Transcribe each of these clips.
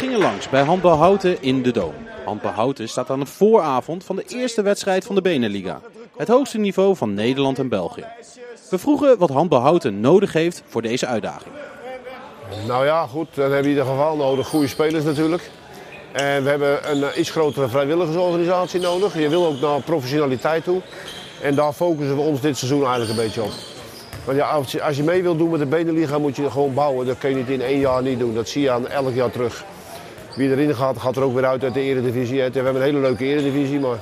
gingen langs bij Handbal Houten in de Doom. Handbal Houten staat aan de vooravond van de eerste wedstrijd van de Beneliga. Het hoogste niveau van Nederland en België. We vroegen wat Handbal Houten nodig heeft voor deze uitdaging. Nou ja, goed, dat hebben in ieder geval nodig. Goede spelers natuurlijk. En we hebben een eh, iets grotere vrijwilligersorganisatie nodig. Je wil ook naar professionaliteit toe. En daar focussen we ons dit seizoen eigenlijk een beetje op. Want ja, als, je, als je mee wilt doen met de Beneliga moet je gewoon bouwen. Dat kun je niet in één jaar niet doen. Dat zie je aan elk jaar terug. Wie erin gaat, gaat er ook weer uit uit de eredivisie. We hebben een hele leuke eredivisie, maar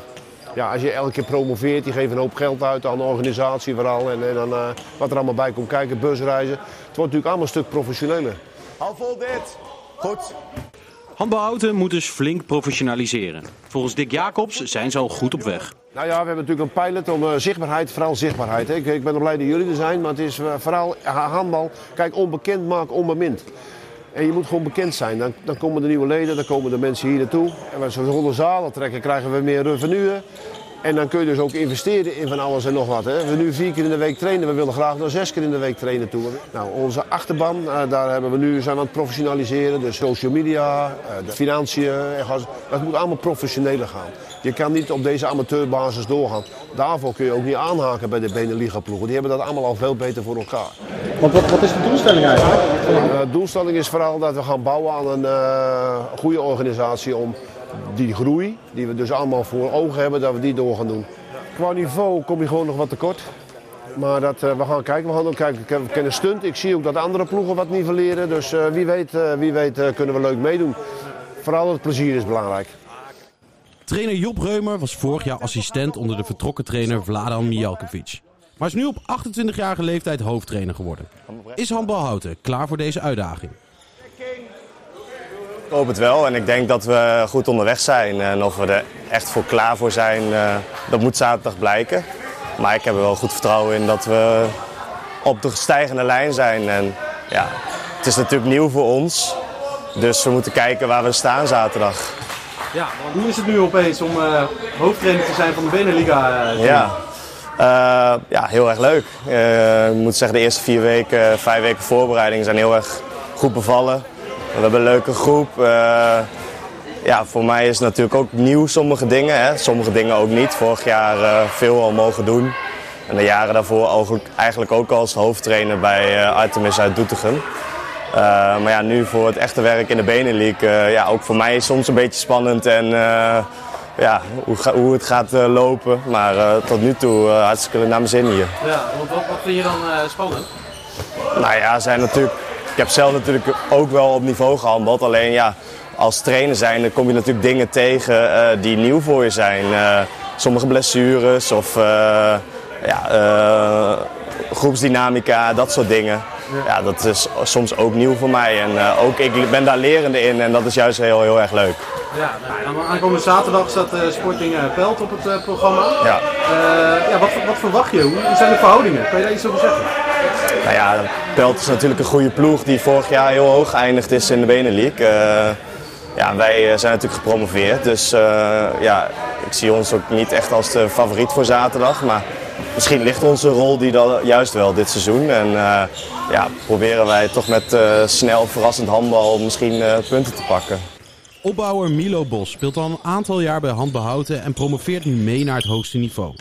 ja, als je elke keer promoveert, die geven een hoop geld uit aan de organisatie vooral. En, en dan, uh, wat er allemaal bij komt kijken, busreizen. Het wordt natuurlijk allemaal een stuk professioneler. Hou vol dit. Goed. Handbal Houten moet dus flink professionaliseren. Volgens Dick Jacobs zijn ze al goed op weg. Nou ja, we hebben natuurlijk een pilot om uh, zichtbaarheid, vooral zichtbaarheid. Hè. Ik, ik ben er blij dat jullie er zijn, maar het is uh, vooral handbal. Kijk, onbekend maakt onbemind. En je moet gewoon bekend zijn. Dan, dan komen de nieuwe leden, dan komen de mensen hier naartoe. En als we zonder zalen trekken, krijgen we meer revenue. En dan kun je dus ook investeren in van alles en nog wat. Hè. We nu vier keer in de week trainen, we willen graag naar zes keer in de week trainen toe. Nou, onze achterban, uh, daar hebben we nu, zijn we aan het professionaliseren. Dus social media, uh, de financiën, dat moet allemaal professioneler gaan. Je kan niet op deze amateurbasis doorgaan. Daarvoor kun je ook niet aanhaken bij de Beneliga-ploegen. Die hebben dat allemaal al veel beter voor elkaar. Want wat, wat is de doelstelling eigenlijk? Uh, de doelstelling is vooral dat we gaan bouwen aan een uh, goede organisatie om die groei, die we dus allemaal voor ogen hebben, dat we die door gaan doen. Qua niveau kom je gewoon nog wat tekort. Maar dat, uh, we gaan kijken. We gaan ook kijken. We kennen stunt. Ik zie ook dat andere ploegen wat nivelleren. Dus uh, wie weet, uh, wie weet kunnen we leuk meedoen. Vooral het plezier is belangrijk. Trainer Job Reumer was vorig jaar assistent onder de vertrokken trainer Vladan Mijalkovic. Maar is nu op 28-jarige leeftijd hoofdtrainer geworden. Is handbal Houten klaar voor deze uitdaging? Ik hoop het wel en ik denk dat we goed onderweg zijn. En of we er echt voor klaar voor zijn, uh, dat moet zaterdag blijken. Maar ik heb er wel goed vertrouwen in dat we op de stijgende lijn zijn. En ja, het is natuurlijk nieuw voor ons. Dus we moeten kijken waar we staan zaterdag. Ja, want hoe is het nu opeens om uh, hoofdtrainer te zijn van de Beneliga? Uh, ja. Uh, ja, heel erg leuk. ik moet zeggen, de eerste vier weken, vijf weken voorbereiding zijn heel erg goed bevallen. We hebben een leuke groep. ja, voor mij is het natuurlijk ook nieuw sommige dingen. Hè. Sommige dingen ook niet. Vorig jaar veel al mogen doen. En de jaren daarvoor eigenlijk ook als hoofdtrainer bij Artemis uit Doetinchem. Maar ja, nu voor het echte werk in de Benelink, uh, ja, ook voor mij soms een beetje spannend en ja, hoe, hoe, het gaat lopen. Maar tot nu toe hartstikke naar mijn zin hier. Ja, wat, wat vind je dan spannend? Nou ja, zijn natuurlijk, ik heb zelf natuurlijk ook wel op niveau gehandeld. Alleen ja, als trainer zijn, dan kom je natuurlijk dingen tegen die nieuw voor je zijn. sommige blessures of ja, groepsdynamica, dat soort dingen. Ja, dat is soms ook nieuw voor mij. En uh, ook ik ben daar lerende in en dat is juist heel, heel erg leuk. Ja, nou, aankomende zaterdag staat uh, Sporting uh, Pelt op het uh, programma. Ja. ja, wat, wat verwacht je? Hoe zijn de verhoudingen? Kan je daar iets over zeggen? Nou ja, Pelt is natuurlijk een goede ploeg die vorig jaar heel hoog geëindigd is in de Benelink. ja, wij zijn natuurlijk gepromoveerd, dus ja, ik zie ons ook niet echt als de favoriet voor zaterdag. Maar misschien ligt onze rol die dan juist wel dit seizoen. En uh, ja, proberen wij toch met uh, snel verrassend handbal misschien uh, punten te pakken. Opbouwer Milo Bos speelt al een aantal jaar bij handbehouden en promoveert nu mee naar het hoogste niveau.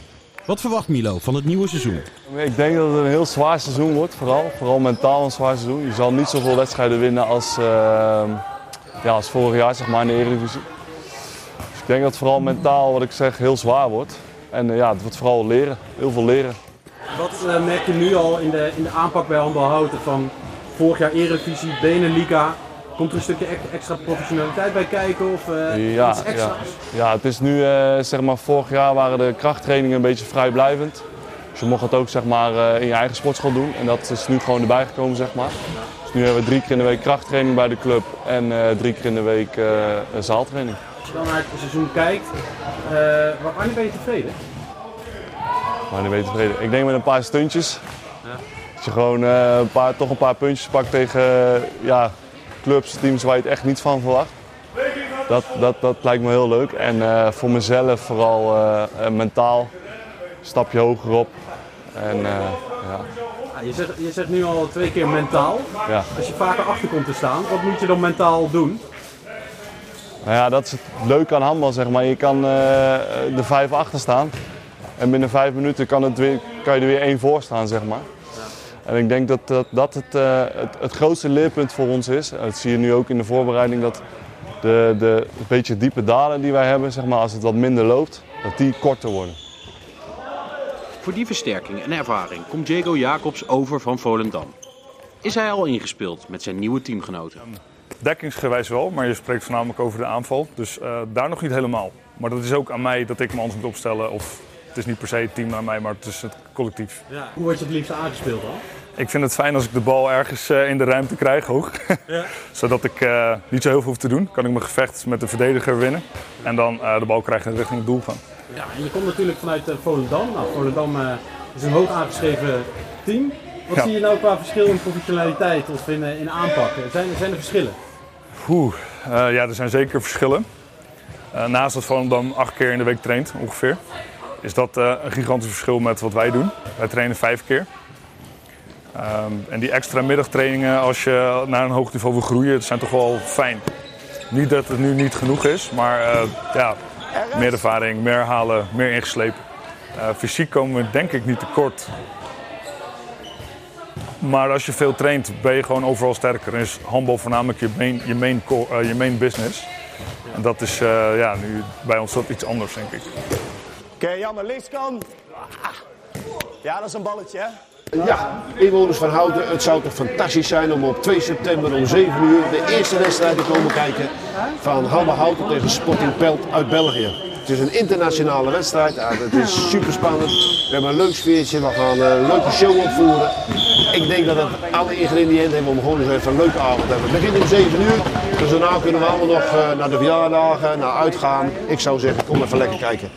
Wat verwacht Milo van het nieuwe seizoen? Ik denk dat het een heel zwaar seizoen wordt, vooral. Vooral mentaal een zwaar seizoen. Je zal niet zoveel wedstrijden winnen als, ja, als vorig jaar zeg maar, in de Eredivisie. Dus ik denk dat het vooral mentaal, wat ik zeg, heel zwaar wordt. En ja, het wordt vooral leren, heel veel leren. Wat uh, merk je nu al in de, in de aanpak bij Handbal Houten van vorig jaar Eredivisie, Beneliga? Komt er een stukje extra professionaliteit bij kijken of uh, ja, iets extra's? Ja. ja, het is nu, uh, zeg maar, vorig jaar waren de krachttrainingen een beetje vrijblijvend. Dus je mocht het ook zeg maar, in je eigen sportschool doen en dat is nu gewoon erbij gekomen. Zeg maar. Dus nu hebben we drie keer in de week krachttraining bij de club en drie keer in de week zaaltraining. Als je dan naar het seizoen kijkt, wanneer ben je tevreden? Maar ben je tevreden. Ik denk met een paar stuntjes. Ja. Dat je gewoon een paar, toch een paar puntjes pakt tegen ja, clubs, teams waar je het echt niet van verwacht. Dat, dat, dat lijkt me heel leuk. En uh, voor mezelf vooral mentaal een stapje hoger op. En, ja. Ja, je, zegt, je zegt nu al twee keer mentaal. Ja. Als je vaker achter komt te staan, wat moet je dan mentaal doen? Nou ja, dat is het leuke aan handbal, zeg maar. Je kan uh, de vijf achter staan. En binnen vijf minuten kan, het weer, kan je er weer één voor staan, zeg maar. En ik denk dat dat, dat het, uh, het, het, grootste leerpunt voor ons is. Dat zie je nu ook in de voorbereiding. Dat de, de een beetje diepe dalen die wij hebben, zeg maar, als het wat minder loopt, dat die korter worden. Voor die versterking en ervaring komt Diego Jacobs over van Volendam. Is hij al ingespeeld met zijn nieuwe teamgenoten? Dekkingsgewijs wel, maar je spreekt voornamelijk over de aanval. Dus uh, daar nog niet helemaal. Maar dat is ook aan mij dat ik me anders moet opstellen. Of het is niet per se het team aan mij, maar het is het collectief. Ja. Hoe word je het liefst aangespeeld dan? Ik vind het fijn als ik de bal ergens uh, in de ruimte krijg, hoog. Ja. Zodat ik uh, niet zo heel veel hoef te doen. Kan ik mijn gevecht met de verdediger winnen. En dan de bal krijgen richting het doel gaan. Ja, en je komt natuurlijk vanuit Volendam. Nou, Volendam is een hoog aangeschreven team. Wat zie je nou qua verschil in professionaliteit of in, in aanpak? Zijn, zijn er verschillen? Oeh, uh, ja, er zijn zeker verschillen. Uh, naast dat Volendam acht keer in de week traint, ongeveer, is dat uh, een gigantisch verschil met wat wij doen. Wij trainen vijf keer. Um, en die extra middagtrainingen, als je naar een hoog niveau wil groeien, zijn toch wel fijn. Niet dat het nu niet genoeg is, maar ja, meer ervaring, meer halen, meer ingeslepen. fysiek komen we denk ik niet tekort maar als je veel traint, ben je gewoon overal sterker. En is handbal voornamelijk je main, je main, je business. En dat is ja, nu bij ons wat iets anders, denk ik. Oké, jammer. Linkskant. Ja, dat is een balletje, hè? Ja, inwoners van Houten, het zou toch fantastisch zijn om op 2 september om 7 uur de eerste wedstrijd te komen kijken van Hammer Houten tegen Sporting Pelt uit België. Het is een internationale wedstrijd. Het is super spannend. We hebben een leuk sfeertje. We gaan een leuke show opvoeren. Ik denk dat het alle ingrediënten hebben om gewoon eens even een leuke avond te hebben. Het begint om 7 uur. Dus daarna kunnen we allemaal nog naar de verjaardagen, naar uitgaan. Ik zou zeggen, kom even lekker kijken.